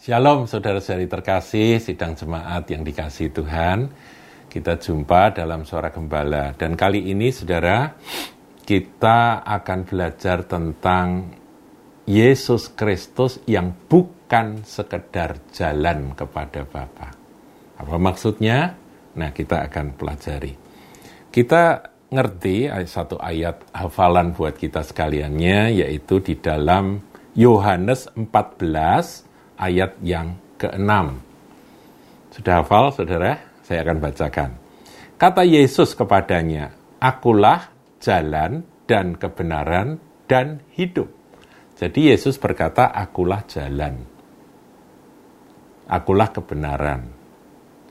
Shalom saudara-saudari terkasih, sidang jemaat yang dikasih Tuhan. Kita jumpa dalam suara gembala dan kali ini saudara kita akan belajar tentang Yesus Kristus yang bukan sekedar jalan kepada Bapa. Apa maksudnya? Nah, kita akan pelajari. Kita ngerti satu ayat hafalan buat kita sekaliannya yaitu di dalam Yohanes 14 ayat yang ke-6. Sudah hafal, saudara? Saya akan bacakan. Kata Yesus kepadanya, Akulah jalan dan kebenaran dan hidup. Jadi Yesus berkata, Akulah jalan. Akulah kebenaran.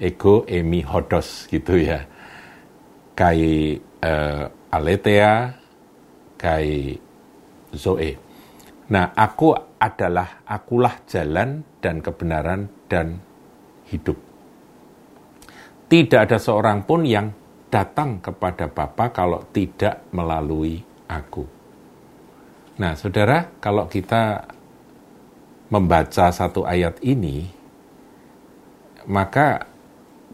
Ego emi hodos gitu ya. Kai uh, aletea, kai zoe. Nah, aku adalah akulah jalan dan kebenaran dan hidup. Tidak ada seorang pun yang datang kepada Bapa kalau tidak melalui aku. Nah, saudara, kalau kita membaca satu ayat ini, maka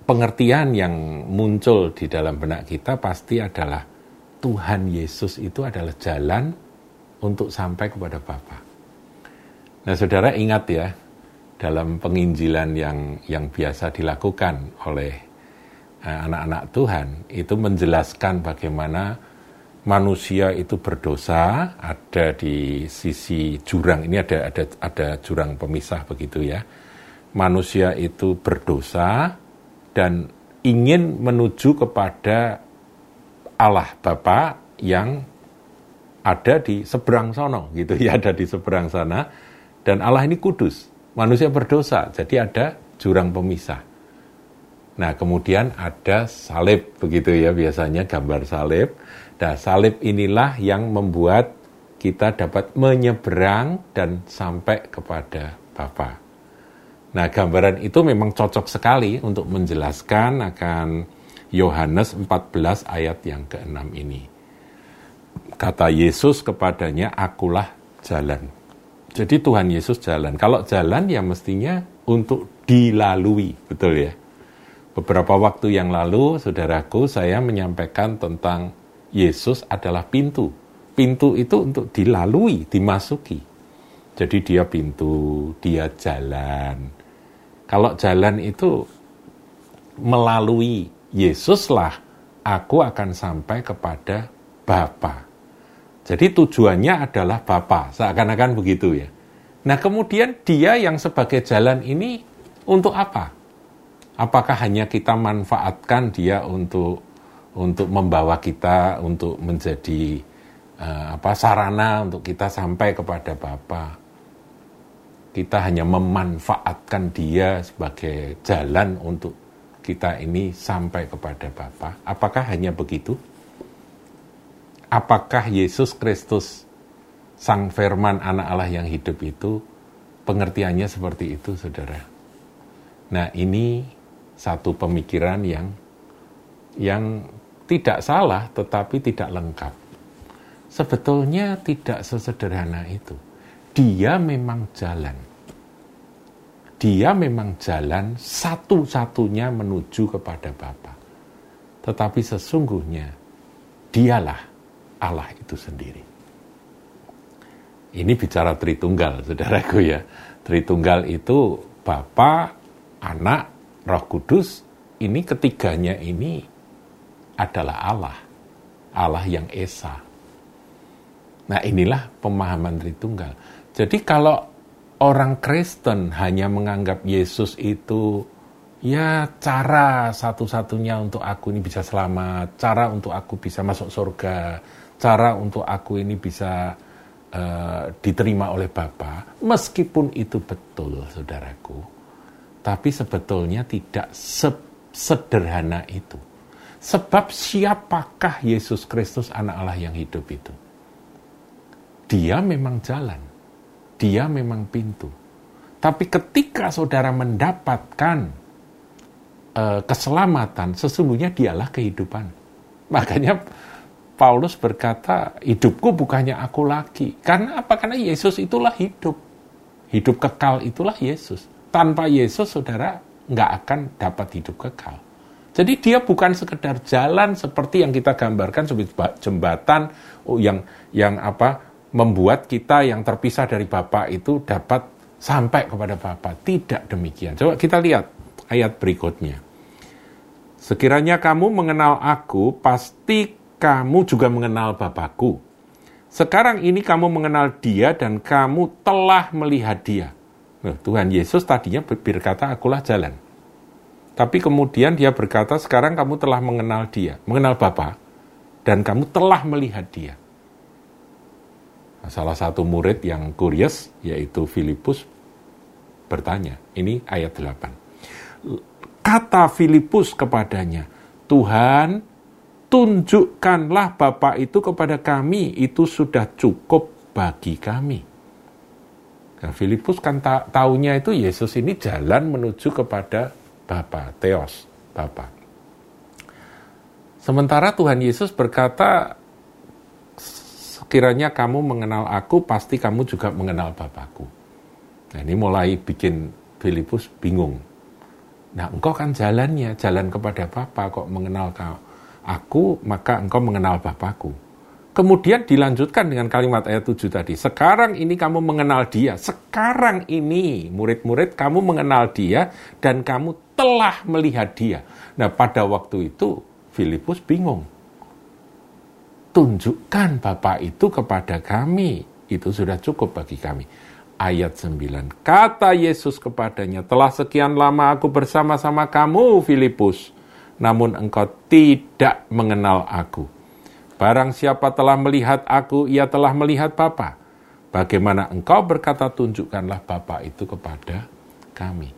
pengertian yang muncul di dalam benak kita pasti adalah Tuhan Yesus itu adalah jalan untuk sampai kepada Bapa. Nah, saudara ingat ya, dalam penginjilan yang yang biasa dilakukan oleh eh, anak-anak uh, Tuhan itu menjelaskan bagaimana manusia itu berdosa ada di sisi jurang ini ada ada ada jurang pemisah begitu ya manusia itu berdosa dan ingin menuju kepada Allah Bapa yang ada di seberang sono gitu ya ada di seberang sana dan Allah ini kudus, manusia berdosa, jadi ada jurang pemisah. Nah, kemudian ada salib, begitu ya biasanya gambar salib. Nah, salib inilah yang membuat kita dapat menyeberang dan sampai kepada Bapa. Nah, gambaran itu memang cocok sekali untuk menjelaskan akan Yohanes 14 ayat yang ke-6 ini. Kata Yesus kepadanya, akulah jalan. Jadi Tuhan Yesus jalan. Kalau jalan ya mestinya untuk dilalui, betul ya. Beberapa waktu yang lalu, saudaraku, saya menyampaikan tentang Yesus adalah pintu. Pintu itu untuk dilalui, dimasuki. Jadi dia pintu, dia jalan. Kalau jalan itu melalui Yesuslah aku akan sampai kepada Bapa. Jadi tujuannya adalah Bapa, seakan-akan begitu ya. Nah kemudian dia yang sebagai jalan ini untuk apa? Apakah hanya kita manfaatkan dia untuk untuk membawa kita untuk menjadi uh, apa sarana untuk kita sampai kepada Bapa? Kita hanya memanfaatkan dia sebagai jalan untuk kita ini sampai kepada Bapa. Apakah hanya begitu? Apakah Yesus Kristus Sang Firman anak Allah yang hidup itu pengertiannya seperti itu saudara. Nah ini satu pemikiran yang yang tidak salah tetapi tidak lengkap. Sebetulnya tidak sesederhana itu. Dia memang jalan. Dia memang jalan satu-satunya menuju kepada Bapa. Tetapi sesungguhnya dialah Allah itu sendiri. Ini bicara Tritunggal, saudaraku ya. Tritunggal itu Bapa, Anak, Roh Kudus, ini ketiganya ini adalah Allah. Allah yang Esa. Nah inilah pemahaman Tritunggal. Jadi kalau orang Kristen hanya menganggap Yesus itu ya cara satu-satunya untuk aku ini bisa selamat, cara untuk aku bisa masuk surga, cara untuk aku ini bisa uh, diterima oleh Bapa, meskipun itu betul, saudaraku, tapi sebetulnya tidak sederhana itu. Sebab siapakah Yesus Kristus anak Allah yang hidup itu? Dia memang jalan, dia memang pintu. Tapi ketika saudara mendapatkan uh, keselamatan, sesungguhnya dialah kehidupan. Makanya Paulus berkata, hidupku bukannya aku lagi. Karena apa? Karena Yesus itulah hidup. Hidup kekal itulah Yesus. tanpa Yesus saudara nggak akan dapat hidup kekal. Jadi dia bukan sekedar jalan seperti yang kita gambarkan sebagai jembatan oh, yang yang apa membuat kita yang terpisah dari Bapa itu dapat sampai kepada Bapa. Tidak demikian. Coba kita lihat ayat berikutnya. Sekiranya kamu mengenal aku, pasti kamu juga mengenal Bapakku. Sekarang ini kamu mengenal dia dan kamu telah melihat dia. Nah, Tuhan Yesus tadinya berkata, akulah jalan. Tapi kemudian dia berkata, sekarang kamu telah mengenal dia, mengenal Bapa, dan kamu telah melihat dia. Nah, salah satu murid yang kurios, yaitu Filipus, bertanya, ini ayat 8. Kata Filipus kepadanya, Tuhan, tunjukkanlah Bapa itu kepada kami, itu sudah cukup bagi kami. Nah, Filipus kan ta taunya itu Yesus ini jalan menuju kepada Bapa, Theos, Bapa. Sementara Tuhan Yesus berkata, sekiranya kamu mengenal aku, pasti kamu juga mengenal Bapakku. Nah ini mulai bikin Filipus bingung. Nah engkau kan jalannya, jalan kepada Bapa kok mengenal kau. Aku, maka engkau mengenal Bapakku. Kemudian dilanjutkan dengan kalimat ayat 7 tadi. Sekarang ini kamu mengenal dia. Sekarang ini murid-murid kamu mengenal dia dan kamu telah melihat dia. Nah pada waktu itu Filipus bingung. Tunjukkan Bapak itu kepada kami. Itu sudah cukup bagi kami. Ayat 9. Kata Yesus kepadanya, telah sekian lama aku bersama-sama kamu Filipus. Namun engkau tidak mengenal aku Barang siapa telah melihat aku, ia telah melihat Bapa. Bagaimana engkau berkata tunjukkanlah Bapa itu kepada kami.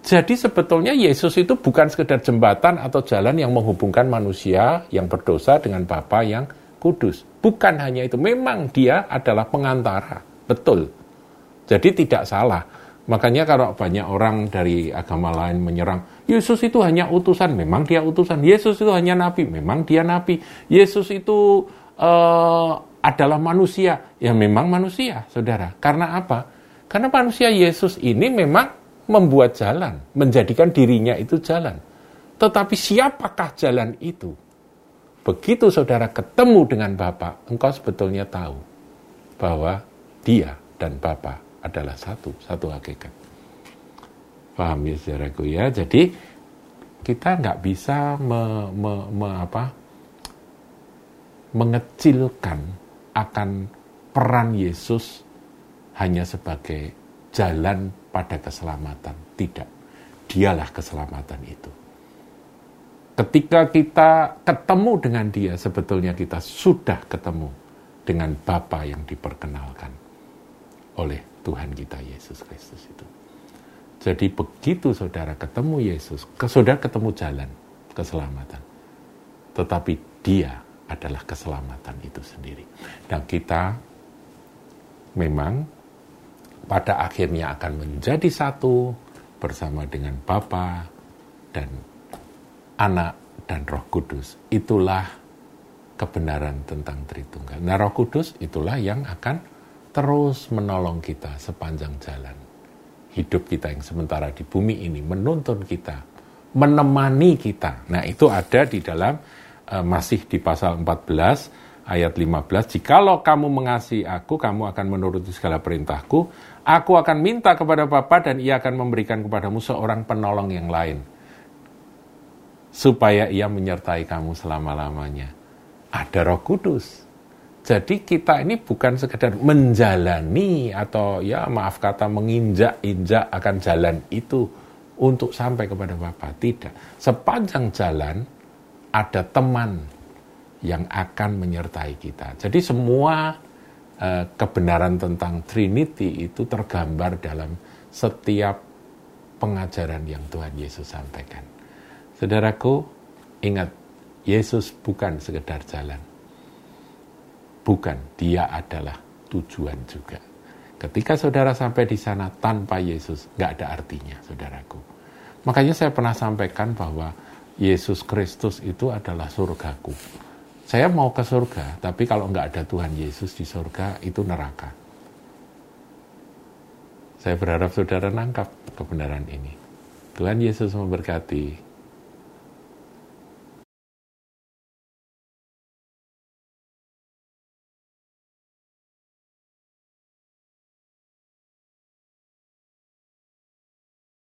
Jadi sebetulnya Yesus itu bukan sekedar jembatan atau jalan yang menghubungkan manusia yang berdosa dengan Bapa yang kudus. Bukan hanya itu, memang dia adalah pengantara. Betul. Jadi tidak salah. Makanya kalau banyak orang dari agama lain menyerang, Yesus itu hanya utusan, memang dia utusan. Yesus itu hanya nabi, memang dia nabi. Yesus itu uh, adalah manusia, ya memang manusia, saudara. Karena apa? Karena manusia Yesus ini memang membuat jalan, menjadikan dirinya itu jalan. Tetapi siapakah jalan itu? Begitu saudara ketemu dengan Bapa, engkau sebetulnya tahu bahwa dia dan Bapa adalah satu, satu hakikat. Paham ya saudaraku ya? Jadi kita nggak bisa me, me, me, apa, mengecilkan akan peran Yesus hanya sebagai jalan pada keselamatan. Tidak. Dialah keselamatan itu. Ketika kita ketemu dengan dia, sebetulnya kita sudah ketemu dengan Bapa yang diperkenalkan oleh Tuhan kita Yesus Kristus itu. Jadi begitu saudara ketemu Yesus, ke saudara ketemu jalan keselamatan. Tetapi dia adalah keselamatan itu sendiri. Dan kita memang pada akhirnya akan menjadi satu bersama dengan Bapa dan Anak dan Roh Kudus. Itulah kebenaran tentang Tritunggal. Nah, Roh Kudus itulah yang akan terus menolong kita sepanjang jalan. Hidup kita yang sementara di bumi ini menuntun kita, menemani kita. Nah, itu ada di dalam uh, masih di pasal 14 ayat 15. Jikalau kamu mengasihi aku, kamu akan menuruti segala perintahku. Aku akan minta kepada Bapa dan ia akan memberikan kepadamu seorang penolong yang lain. Supaya ia menyertai kamu selama-lamanya. Ada roh kudus jadi kita ini bukan sekedar menjalani atau ya maaf kata menginjak-injak akan jalan itu untuk sampai kepada Bapa. Tidak. Sepanjang jalan ada teman yang akan menyertai kita. Jadi semua eh, kebenaran tentang Trinity itu tergambar dalam setiap pengajaran yang Tuhan Yesus sampaikan. Saudaraku, ingat Yesus bukan sekedar jalan Bukan, dia adalah tujuan juga. Ketika saudara sampai di sana tanpa Yesus, nggak ada artinya, saudaraku. Makanya saya pernah sampaikan bahwa Yesus Kristus itu adalah surgaku. Saya mau ke surga, tapi kalau nggak ada Tuhan Yesus di surga, itu neraka. Saya berharap saudara nangkap kebenaran ini. Tuhan Yesus memberkati.